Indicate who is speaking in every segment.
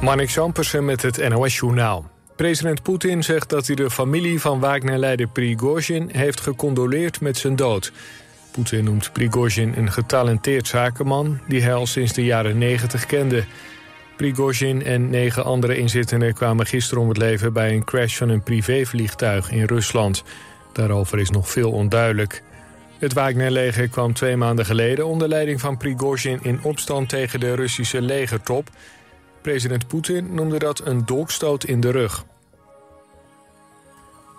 Speaker 1: Marnik Zampersen met het NOS-journaal. President Poetin zegt dat hij de familie van Wagner-leider Prigozhin... heeft gecondoleerd met zijn dood. Poetin noemt Prigozhin een getalenteerd zakenman... die hij al sinds de jaren 90 kende. Prigozhin en negen andere inzittenden kwamen gisteren om het leven... bij een crash van een privévliegtuig in Rusland. Daarover is nog veel onduidelijk. Het Wagner-leger kwam twee maanden geleden... onder leiding van Prigozhin in opstand tegen de Russische legertop... President Poetin noemde dat een dolkstoot in de rug.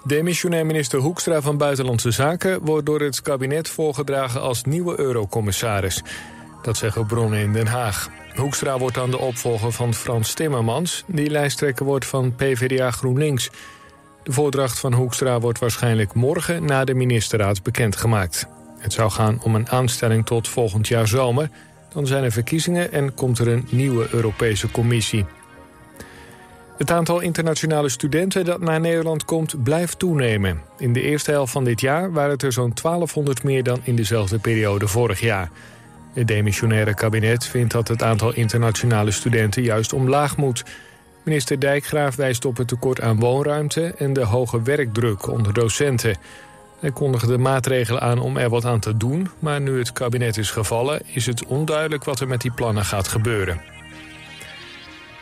Speaker 1: Demissionair minister Hoekstra van Buitenlandse Zaken... wordt door het kabinet voorgedragen als nieuwe eurocommissaris. Dat zeggen bronnen in Den Haag. Hoekstra wordt dan de opvolger van Frans Timmermans... die lijsttrekker wordt van PvdA GroenLinks. De voordracht van Hoekstra wordt waarschijnlijk morgen... na de ministerraad bekendgemaakt. Het zou gaan om een aanstelling tot volgend jaar zomer... Dan zijn er verkiezingen en komt er een nieuwe Europese Commissie. Het aantal internationale studenten dat naar Nederland komt blijft toenemen. In de eerste helft van dit jaar waren het er zo'n 1200 meer dan in dezelfde periode vorig jaar. Het demissionaire kabinet vindt dat het aantal internationale studenten juist omlaag moet. Minister Dijkgraaf wijst op het tekort aan woonruimte en de hoge werkdruk onder docenten. Hij kondigde maatregelen aan om er wat aan te doen... maar nu het kabinet is gevallen is het onduidelijk wat er met die plannen gaat gebeuren.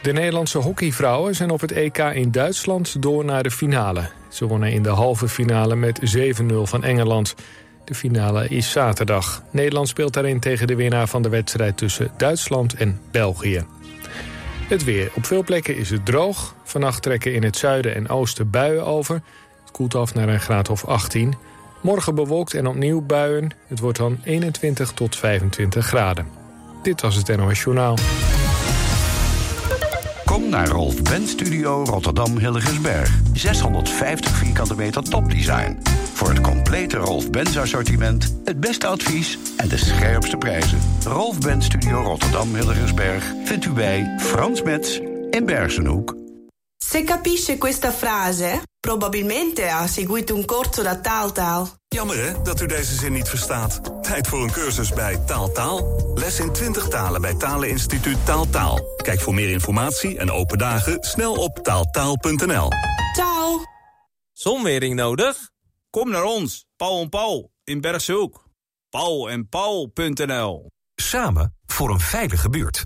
Speaker 1: De Nederlandse hockeyvrouwen zijn op het EK in Duitsland door naar de finale. Ze wonnen in de halve finale met 7-0 van Engeland. De finale is zaterdag. Nederland speelt daarin tegen de winnaar van de wedstrijd tussen Duitsland en België. Het weer. Op veel plekken is het droog. Vannacht trekken in het zuiden en oosten buien over. Het koelt af naar een graad of 18. Morgen bewolkt en opnieuw buien. Het wordt dan 21 tot 25 graden. Dit was het NOS Journaal.
Speaker 2: Kom naar Rolf Benz Studio Rotterdam Hilligensberg. 650 vierkante meter topdesign. Voor het complete Rolf Benz assortiment, het beste advies en de scherpste prijzen. Rolf Benz Studio Rotterdam Hilligensberg vindt u bij Frans Metz in Bergenhoek.
Speaker 3: Se capisce questa frase, probabilmente ha seguito un corso da taaltaal.
Speaker 4: Jammer hè, dat u deze zin niet verstaat. Tijd voor een cursus bij Taaltaal. Les in 20 talen bij Taleninstituut Taaltaal. Kijk voor meer informatie en open dagen snel op taaltaal.nl.
Speaker 3: Ciao!
Speaker 5: Zonwering nodig? Kom naar ons, Paul en Paul in Bergshoek. Paul en Paul.nl
Speaker 6: Samen voor een veilige buurt.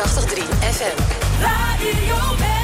Speaker 7: FM.
Speaker 8: Radio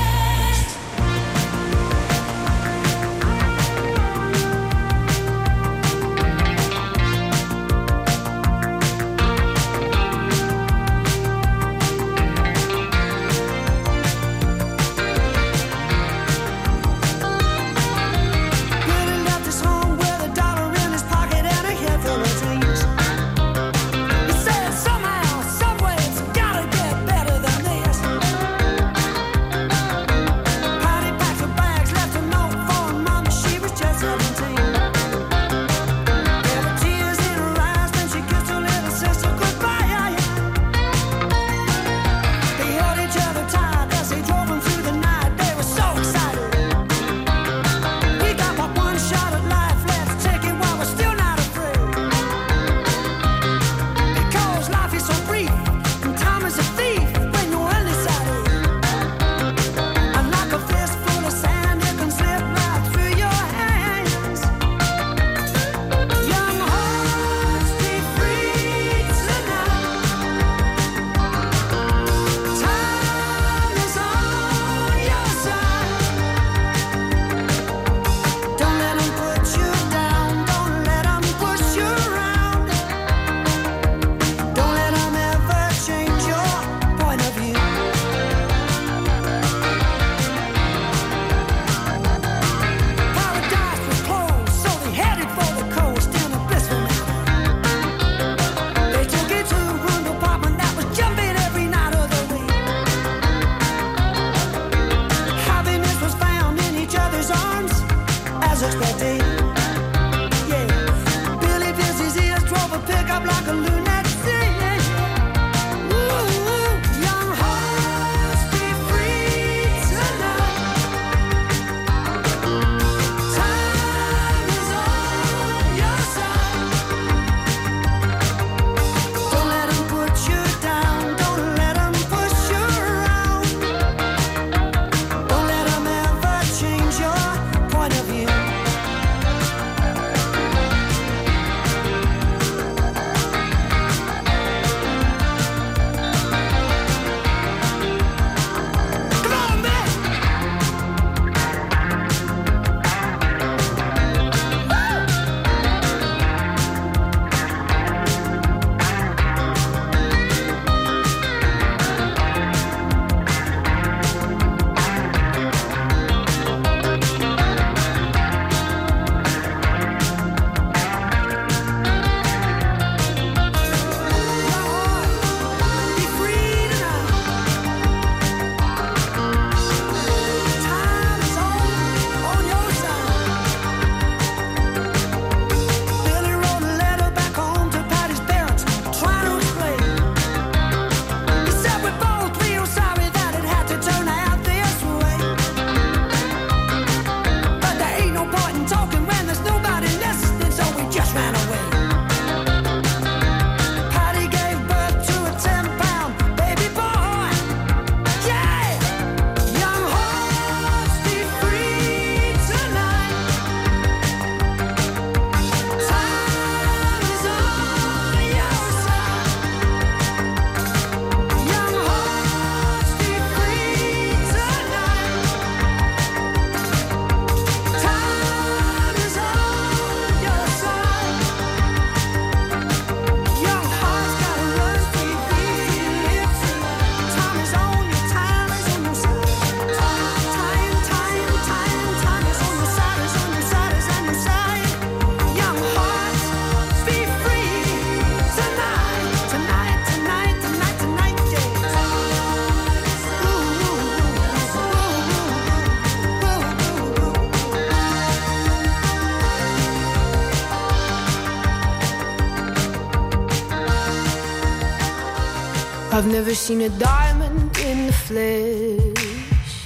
Speaker 7: I've never seen a diamond in the flesh.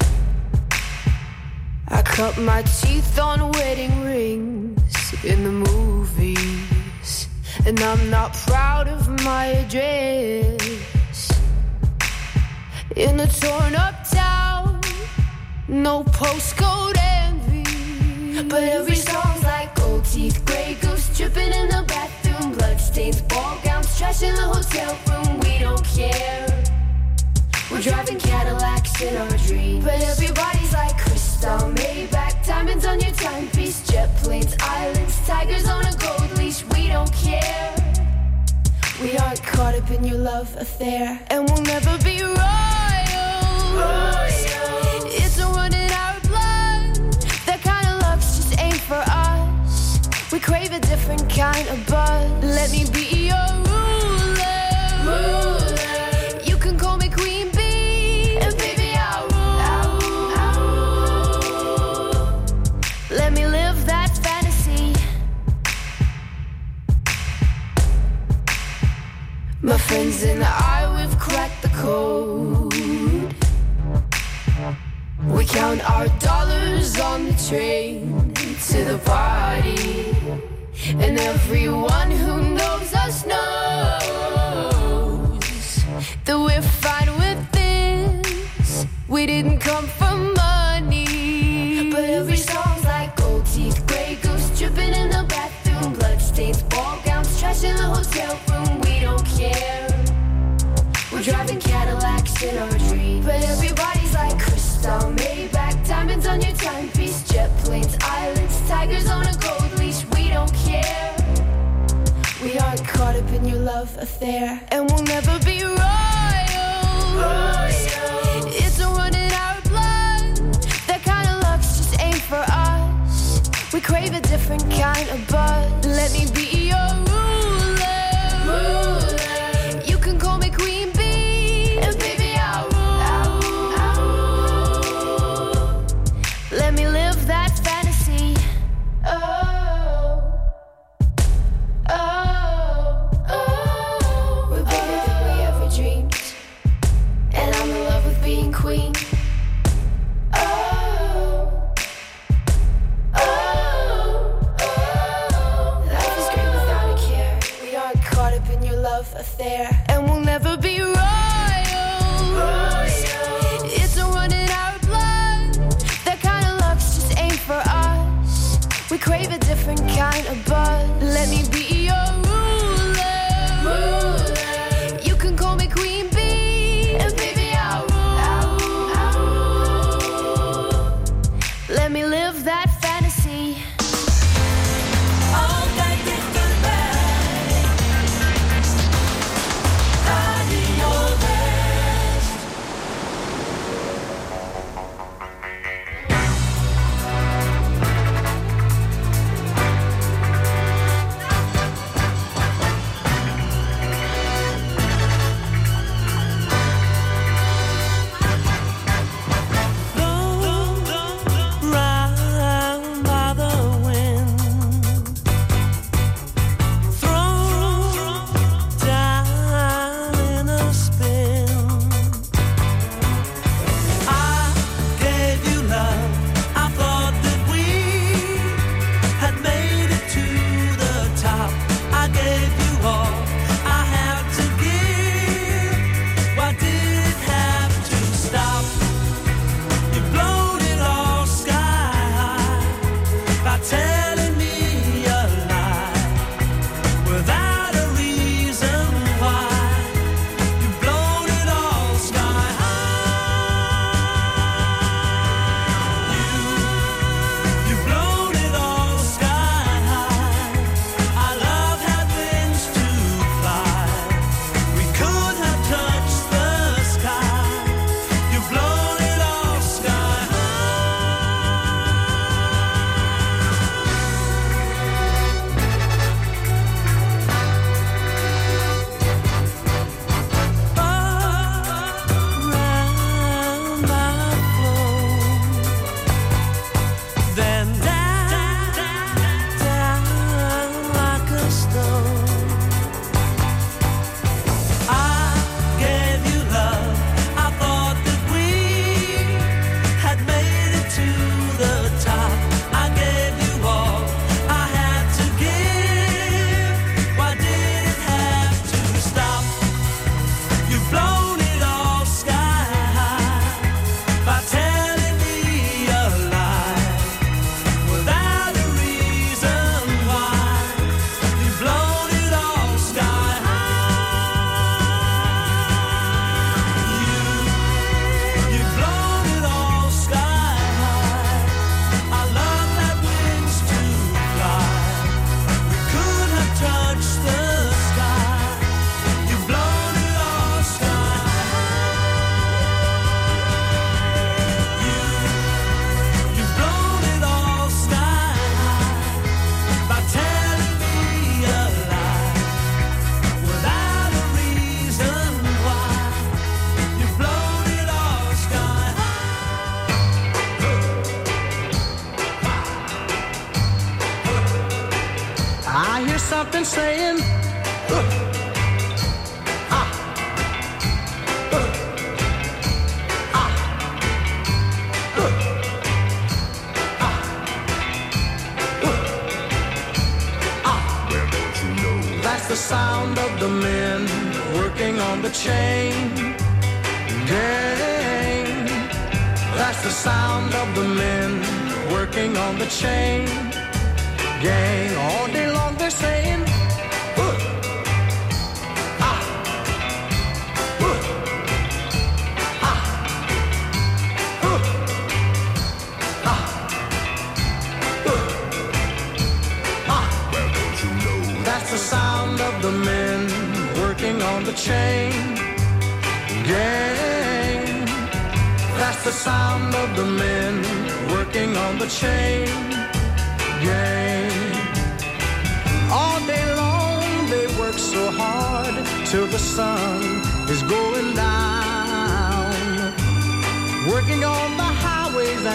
Speaker 7: I cut my teeth on wedding rings in the movies. And I'm not proud of my address. In a torn up town, no postcode envy. But every song's like gold teeth, gray goose dripping in the bathroom, bloodstains, ball gowns, trash in the hotel room. We're driving Cadillacs in our dreams. But everybody's like crystal, Maybach, diamonds on your timepiece, jet planes, islands, tigers on a gold leash. We don't care. We aren't caught up in your love affair, and we'll never be royals. It's a run in our blood. That kind of luck's just ain't for us. We crave a different kind of buzz. Let me be your friends and I, we've cracked the code. We count our dollars on the train to the party. And everyone who knows us knows that we're fine with this. We didn't come for money. But every song's like gold teeth, gray goose dripping in the bathroom, bloodstains, ball gowns, trash in the hotel planes, islands, tigers on a gold leash. We don't care. We aren't caught up in your love affair, and we'll never be royals. It's a run in our blood. That kind of luck's just ain't for us. We crave a different kind of buzz. Let me be your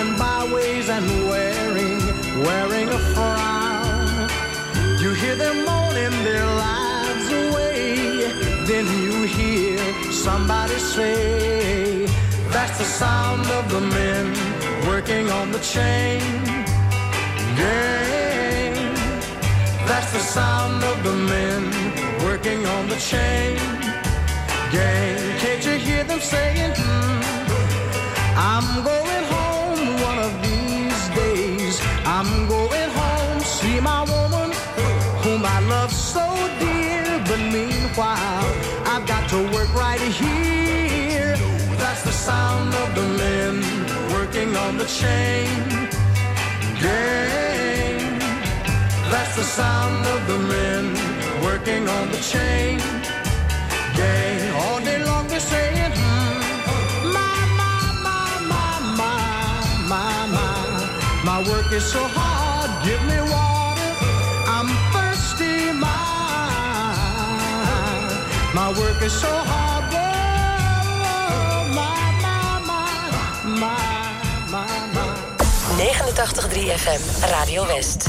Speaker 7: and
Speaker 9: byways and wearing, wearing a frown. You hear them moaning their lives away. Then you hear somebody say, That's the sound of the men working on the chain. Gang. That's the sound of the men working on the chain. Gang. Can't you hear them saying, mm, I'm going I'm going home, see my woman, whom I love so dear. But meanwhile, I've got to work right here. That's the sound of the men working on the chain gang. That's the sound of the men working on the chain gang. All day long they're saying, mm. work is so hard. Give me water, I'm thirsty. My my work is so hard. Oh, my my my my my. my.
Speaker 10: 89.3 FM Radio West.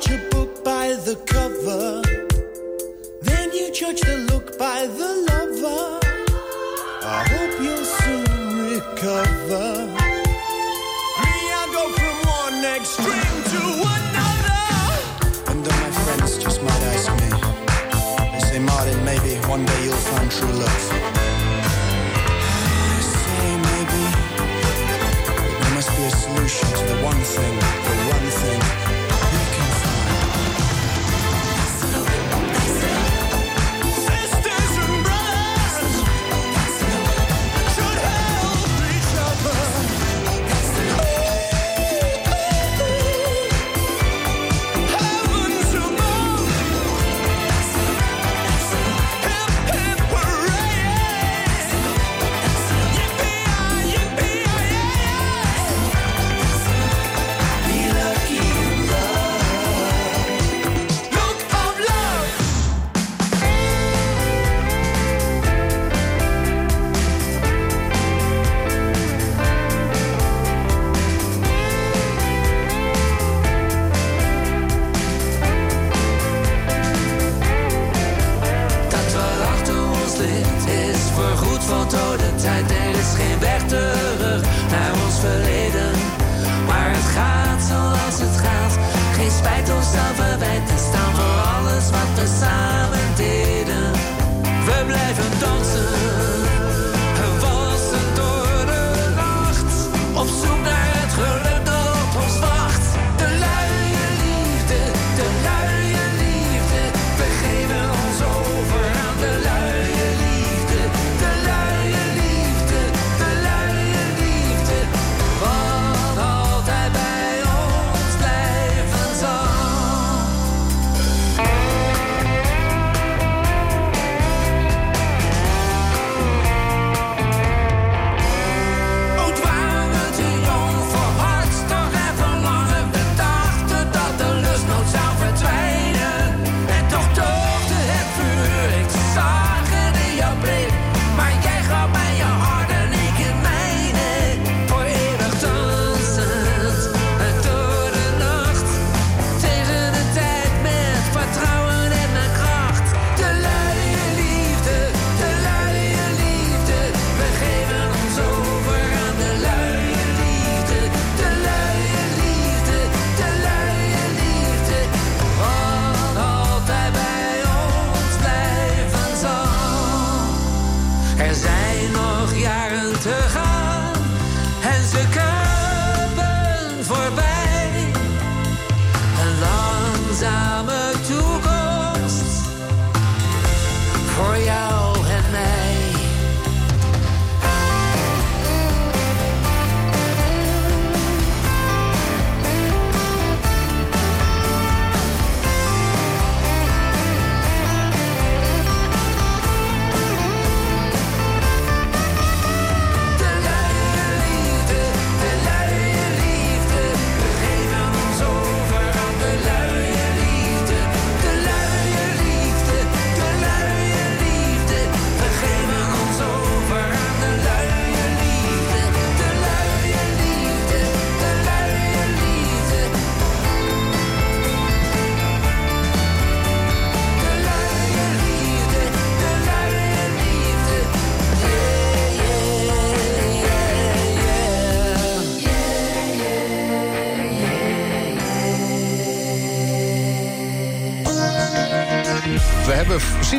Speaker 11: judge a book by the cover. Then you judge the look by the lover. I hope you'll soon
Speaker 12: recover. Me, I go from one extreme to another.
Speaker 13: And all my friends just might ask me. They say, Martin, maybe one day you'll find true love. I say maybe. But there must be a solution to the one thing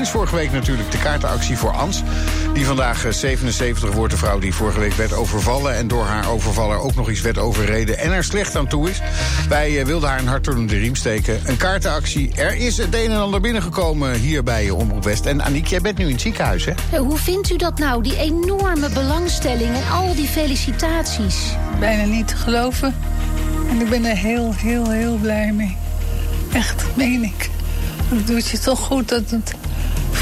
Speaker 14: sinds vorige week natuurlijk de kaartenactie voor Ans. Die vandaag eh, 77 wordt. De vrouw die vorige week werd overvallen. En door haar overvaller ook nog iets werd overreden. En er slecht aan toe is. Wij eh, wilden haar een hart onder de riem steken. Een kaartenactie. Er is het een en ander binnengekomen hier bij eh, Omroep West. En Aniek, jij bent nu in het ziekenhuis, hè?
Speaker 15: Ja, Hoe vindt u dat nou, die enorme belangstelling en al die felicitaties?
Speaker 16: bijna niet te geloven. En ik ben er heel, heel, heel blij mee. Echt, meen ik. Het doet je toch goed dat het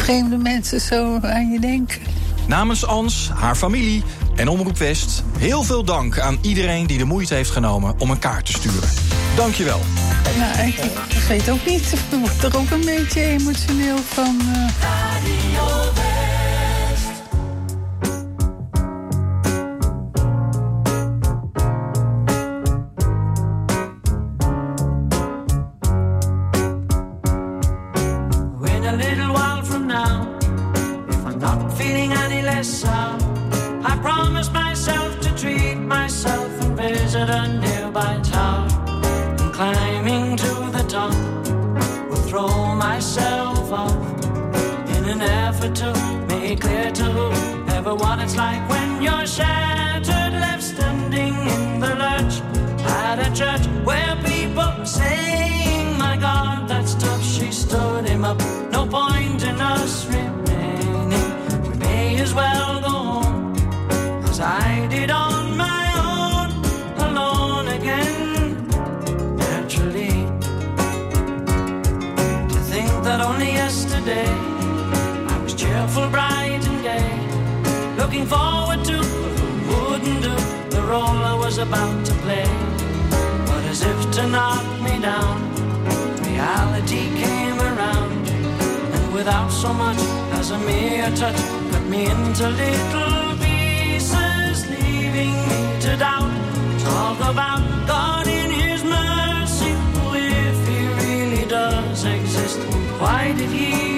Speaker 16: vreemde mensen zo aan je denken.
Speaker 17: Namens Ans, haar familie en Omroep West... heel veel dank aan iedereen die de moeite heeft genomen om een kaart te sturen. Dankjewel.
Speaker 16: Nou, ik, ik weet ook niet. Ik word er ook een beetje emotioneel van. eh.
Speaker 13: Looking forward to wouldn't do the role I was about to play. But as if to knock me down, reality came around, and without so much as a mere touch, cut me into little pieces, leaving me to doubt. Talk about God in His mercy, if He really does exist, why did He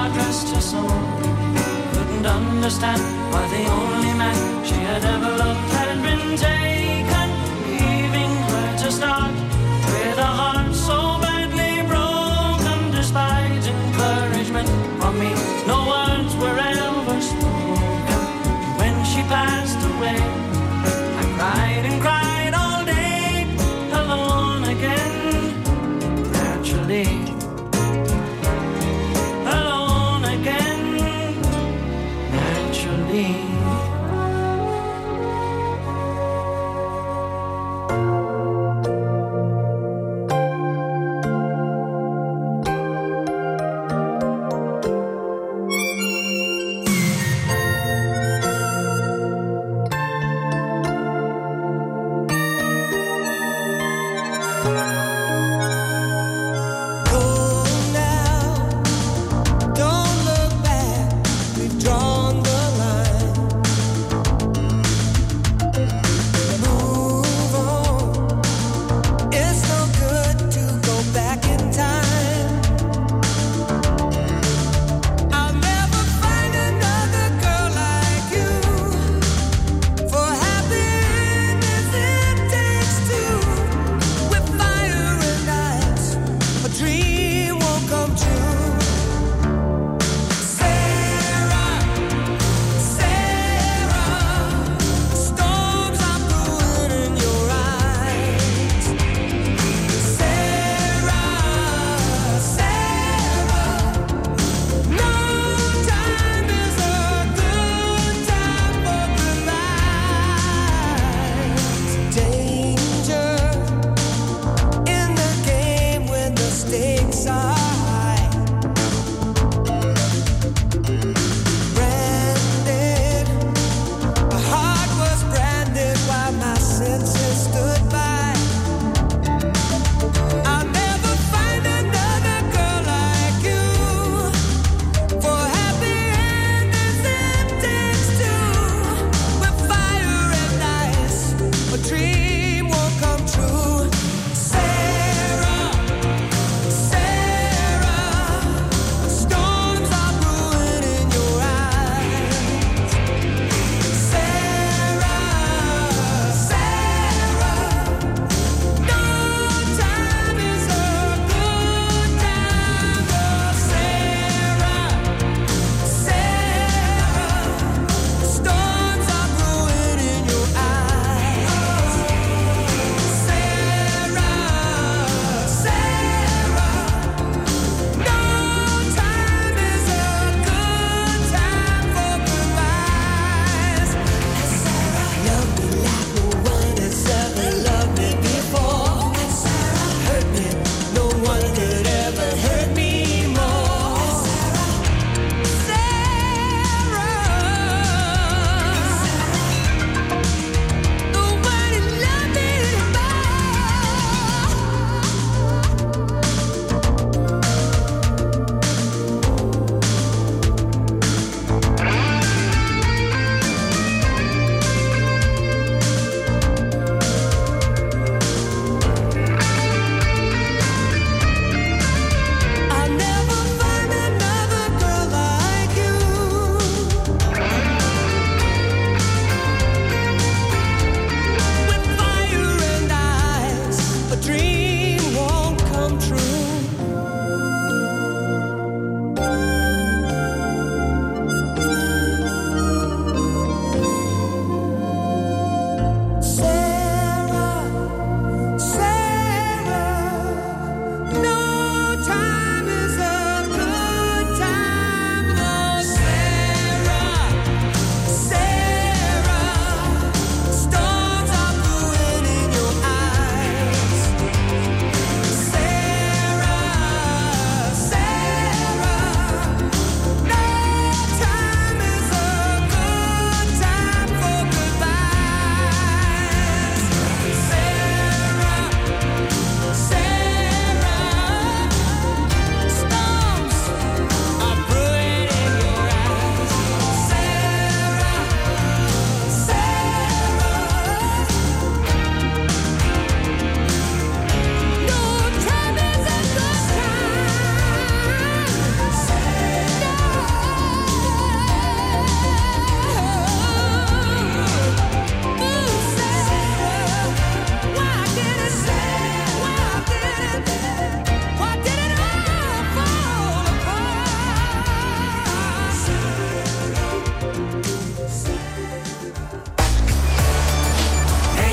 Speaker 13: God rest her soul, couldn't understand why the only man she had ever loved had been taken, leaving her to start with a heart so badly broken. Despite encouragement from me, no words were ever spoken. When she passed away, I cried and cried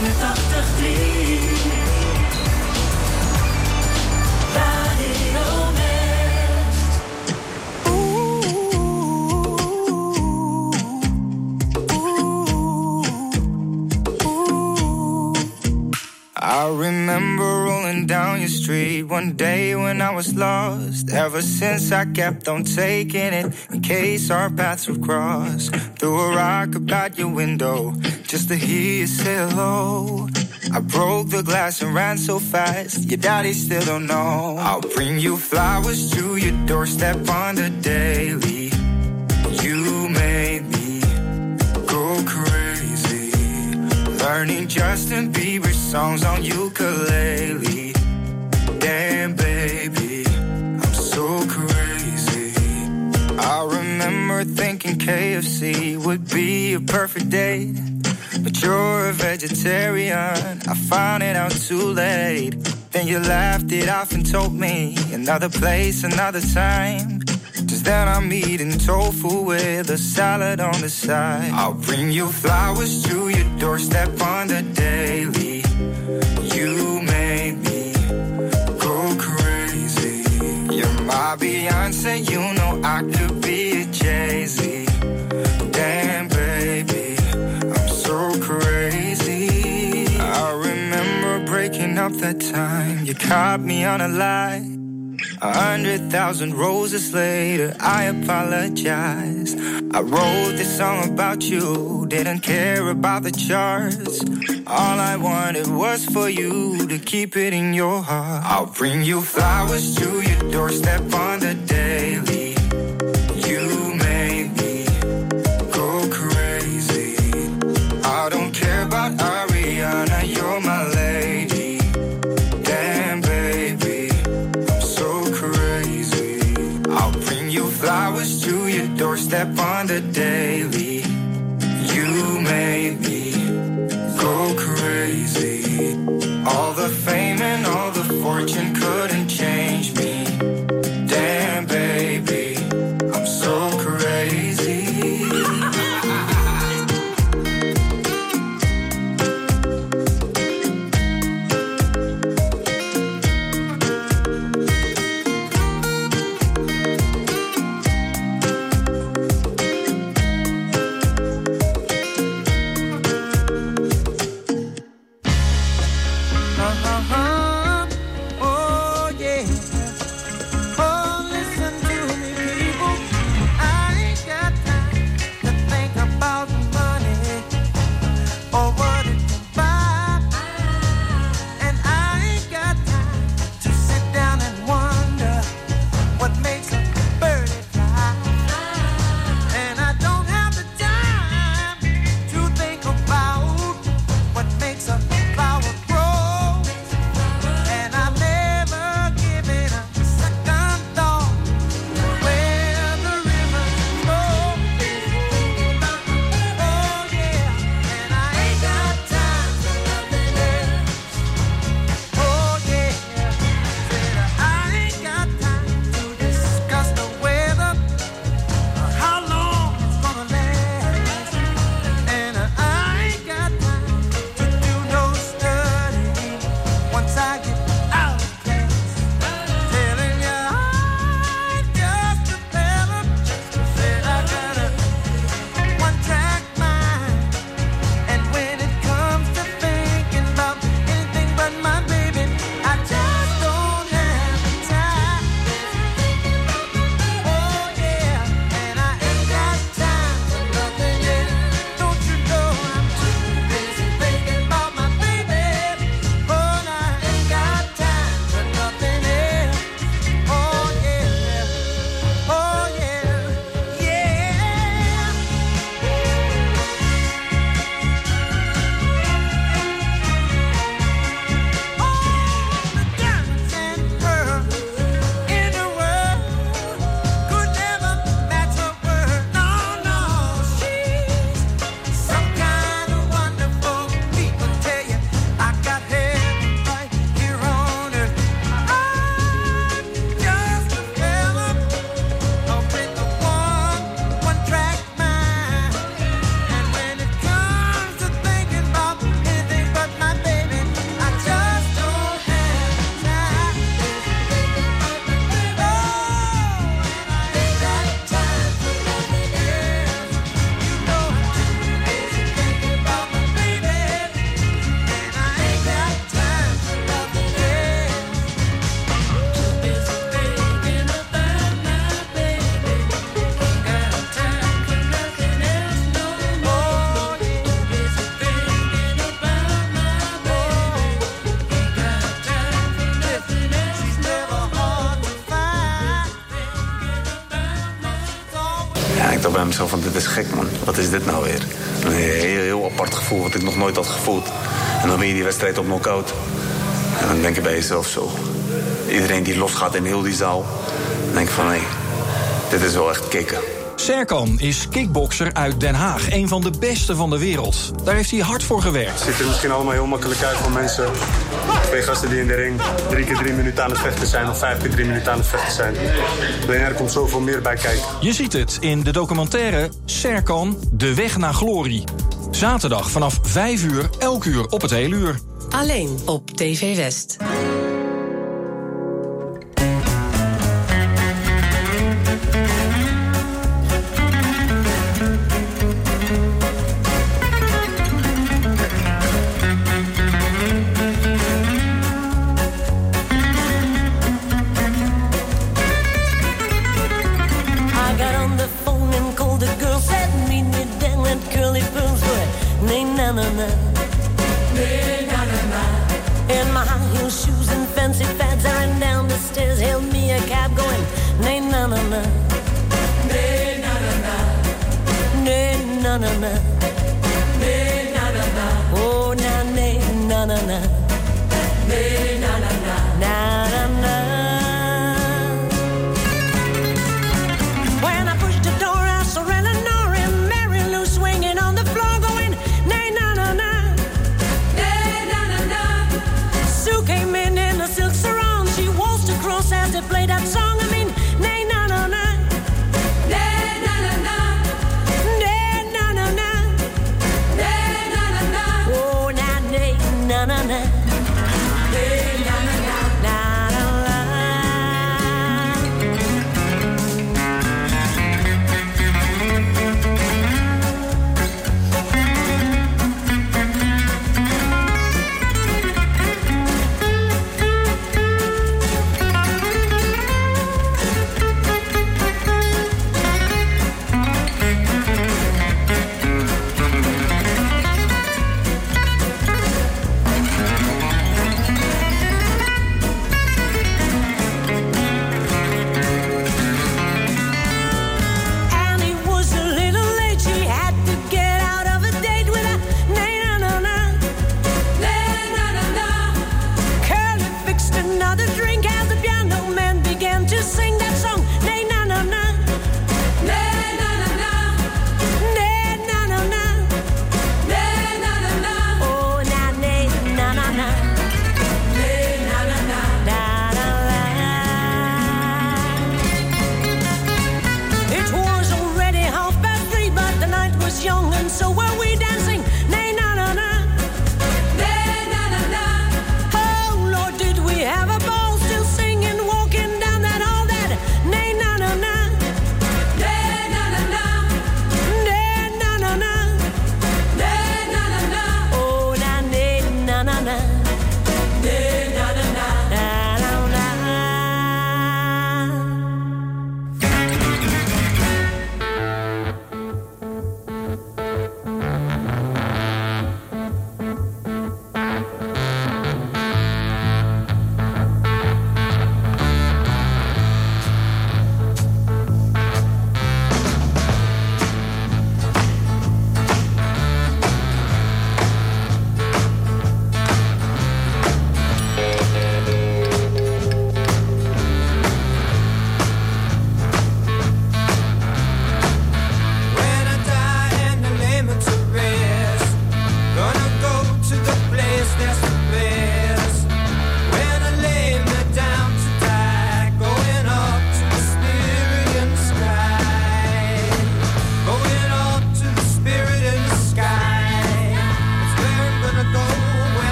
Speaker 13: 89.3
Speaker 18: one day when I was lost. Ever since I kept on taking it in case our paths would cross. Threw a rock about your window just to hear you say hello. I broke the glass and ran so fast, your daddy still don't know. I'll bring you flowers to your doorstep on the daily. You made me go crazy. Learning Justin Bieber songs on ukulele. Damn, baby, I'm so crazy. I remember thinking KFC would be a perfect date. But you're a vegetarian. I found it out too late. Then you laughed it off and told me another place, another time. Just then I'm eating tofu with a salad on the side. I'll bring you flowers to your doorstep on the daily. You My Beyonce, you know I could be a Jay Z. Damn, baby, I'm so crazy. I remember breaking up that time. You caught me on a lie. A hundred thousand roses later, I apologize. I wrote this song about you, didn't care about the charts. All I wanted was for you to keep it in your heart. I'll bring you flowers to your doorstep on the daily.
Speaker 19: Denk dan bij mezelf van dit is gek man, wat is dit nou weer? Een heel, heel apart gevoel wat ik nog nooit had gevoeld. En dan ben je die wedstrijd op knock-out. En dan denk je bij jezelf zo. Iedereen die losgaat in heel die zaal. Denk ik van hé, dit is wel echt kicken.
Speaker 17: Serkan is kickbokser uit Den Haag. Een van de beste van de wereld. Daar heeft hij hard voor gewerkt.
Speaker 20: Het ziet er misschien allemaal heel makkelijk uit voor mensen. Twee gasten die in de ring drie keer drie minuten aan het vechten zijn... of vijf keer drie minuten aan het vechten zijn. Alleen er komt zoveel meer bij kijken.
Speaker 17: Je ziet het in de documentaire Serkan, De Weg naar Glorie. Zaterdag vanaf 5 uur, elk uur op het hele uur.
Speaker 21: Alleen op TV West.
Speaker 22: banane.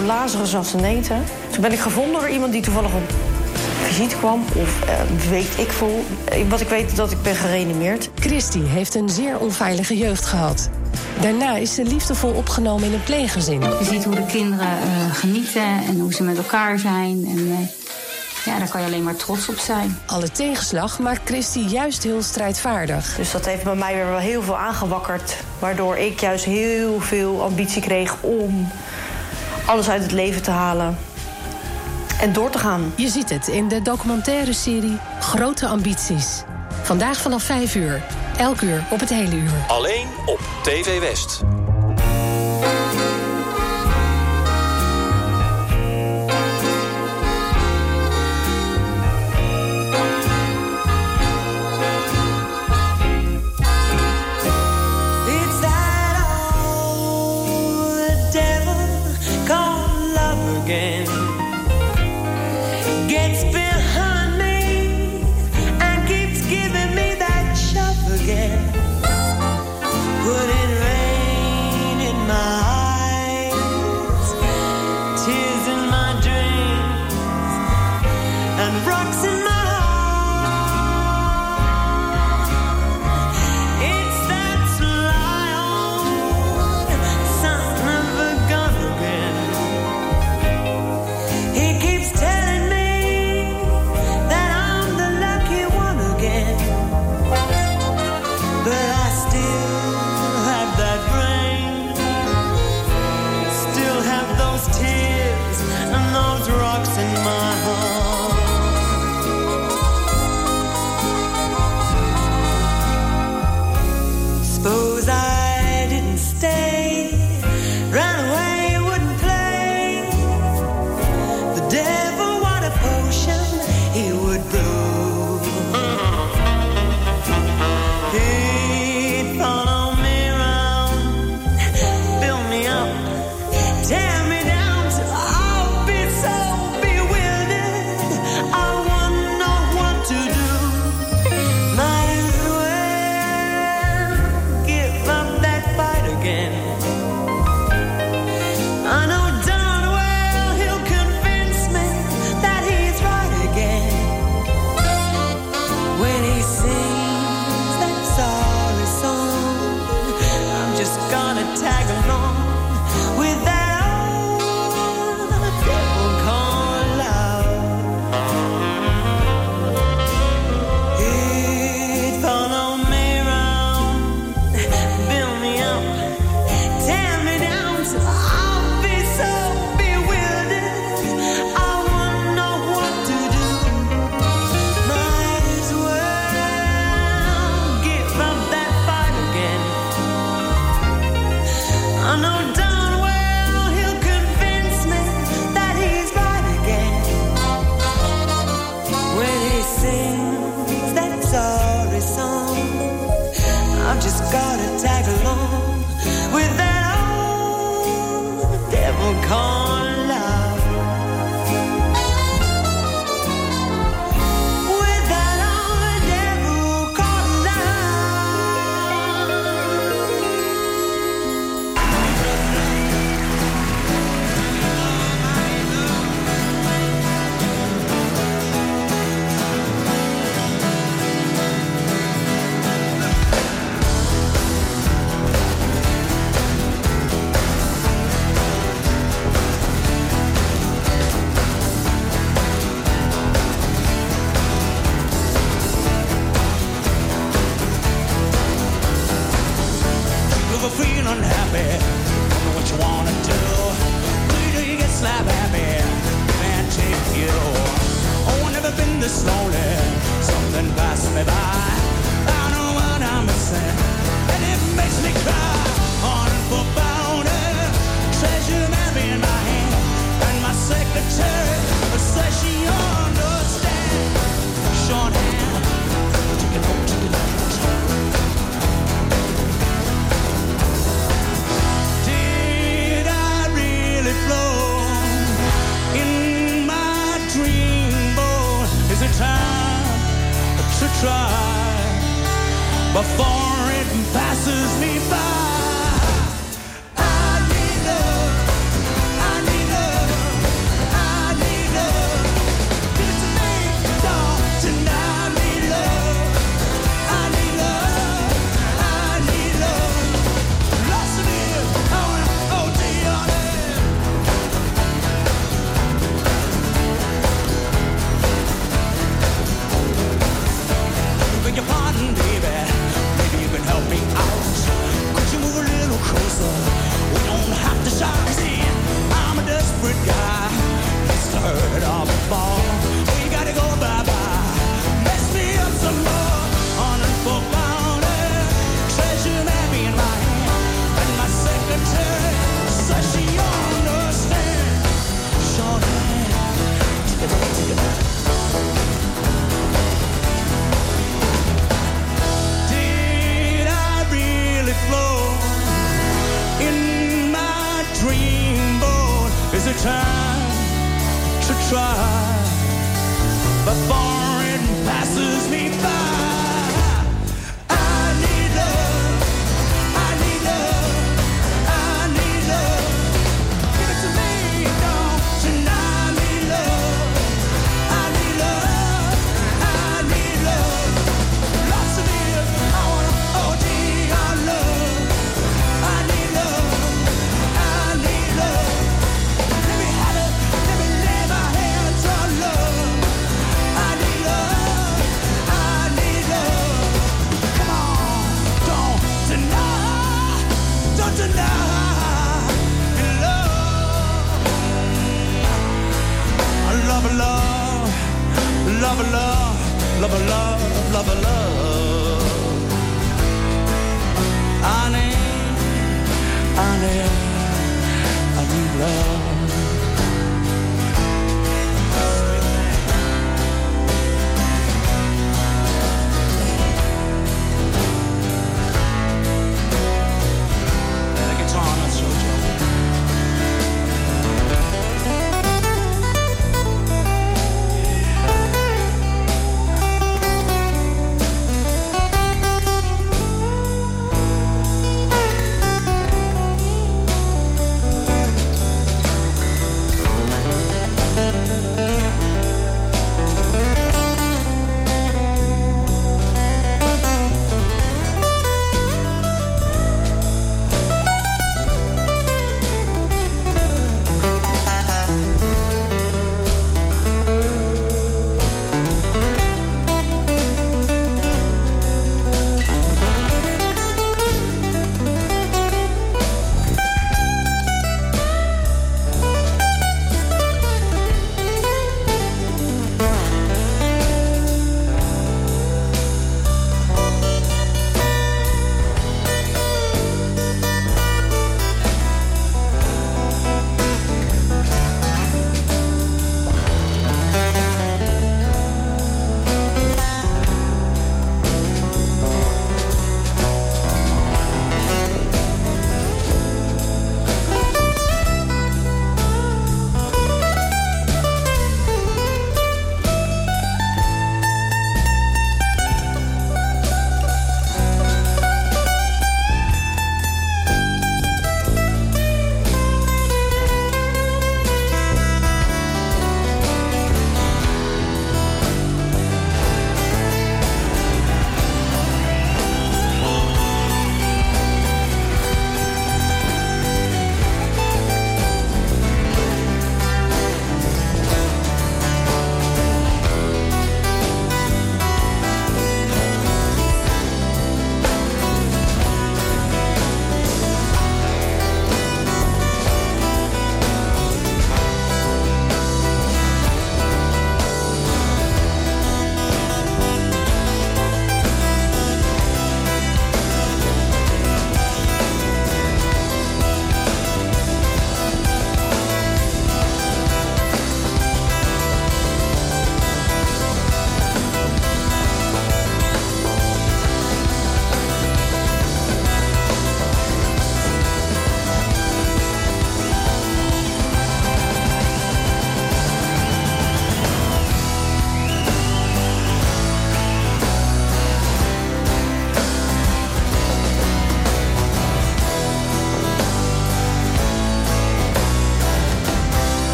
Speaker 22: zo lazerus eten. Toen ben ik gevonden door iemand die toevallig op visite kwam. Of eh, weet ik veel. Eh, wat ik weet dat ik ben gereanimeerd.
Speaker 21: Christy heeft een zeer onveilige jeugd gehad. Daarna is ze liefdevol opgenomen in een pleeggezin.
Speaker 23: Je ziet hoe de kinderen eh, genieten en hoe ze met elkaar zijn. En, ja, daar kan je alleen maar trots op zijn.
Speaker 21: Alle tegenslag maakt Christy juist heel strijdvaardig.
Speaker 22: Dus dat heeft bij mij weer wel heel veel aangewakkerd. Waardoor ik juist heel veel ambitie kreeg om alles uit het leven te halen en door te gaan.
Speaker 21: Je ziet het in de documentaire serie Grote Ambities. Vandaag vanaf 5 uur. Elk uur op het hele uur.
Speaker 24: Alleen op TV West.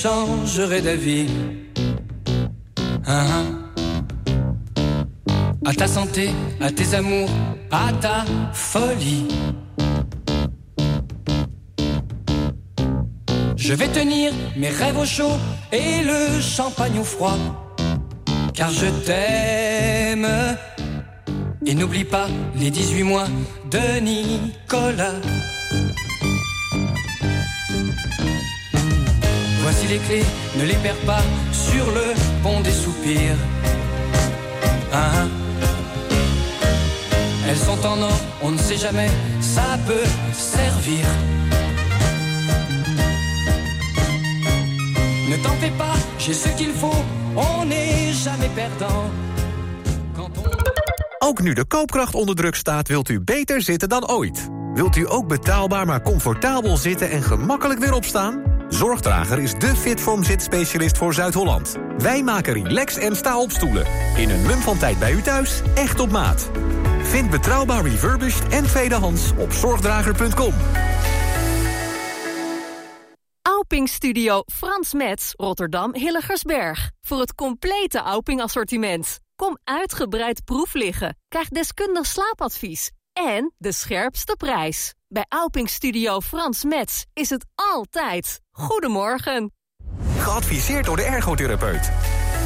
Speaker 10: Tu changerais d'avis. Hein, hein. À ta santé, à tes amours, à ta folie. Je vais tenir mes rêves au chaud et le champagne au froid. Car je t'aime. Et n'oublie pas les 18 mois de Nicolas. Voici les clés, ne les perds pas sur le pont des soupirs. Hein, hein. Elles sont en or, on ne sait jamais, ça peut servir. Ne t'en fais pas, j'ai ce qu'il faut, on n'est jamais perdant.
Speaker 6: Ook nu de koopkracht onder druk staat, wilt u beter zitten dan ooit. Wilt u ook betaalbaar maar comfortabel zitten en gemakkelijk weer opstaan? Zorgdrager is de Fitform zitspecialist voor Zuid-Holland. Wij maken relax en sta-opstoelen. In een mum van tijd bij u thuis, echt op maat. Vind betrouwbaar refurbished en tweedehands op zorgdrager.com.
Speaker 25: Auping Studio Frans Metz, Rotterdam Hilligersberg. Voor het complete Auping assortiment. Kom uitgebreid proef liggen. Krijg deskundig slaapadvies En de scherpste prijs. Bij Auping Studio Frans Metz is het altijd. Goedemorgen.
Speaker 6: Geadviseerd door de ergotherapeut.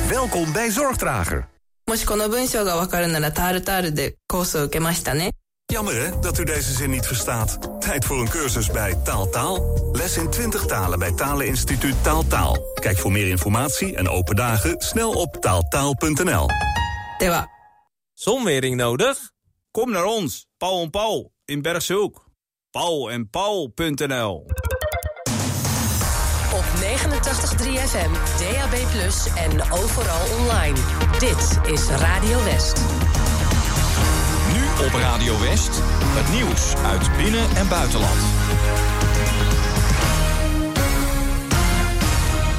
Speaker 6: Welkom bij Zorgdrager.
Speaker 26: もしこの文章がわかるならタールタールでコースを受けましたね。
Speaker 4: Jammer hè, dat u deze zin niet verstaat. Tijd voor een cursus bij Taaltaal. Les in 20 talen bij Taleninstituut Taaltaal. Kijk voor meer informatie en open dagen snel op taaltaal.nl.
Speaker 5: Zonwering nodig? Kom naar ons, Paul en Paul in Bergshoek. Paul en Paul.nl
Speaker 27: Op 89.3 FM, DAB+, en overal online. Dit is Radio West.
Speaker 17: Nu op Radio West, het nieuws uit binnen- en buitenland.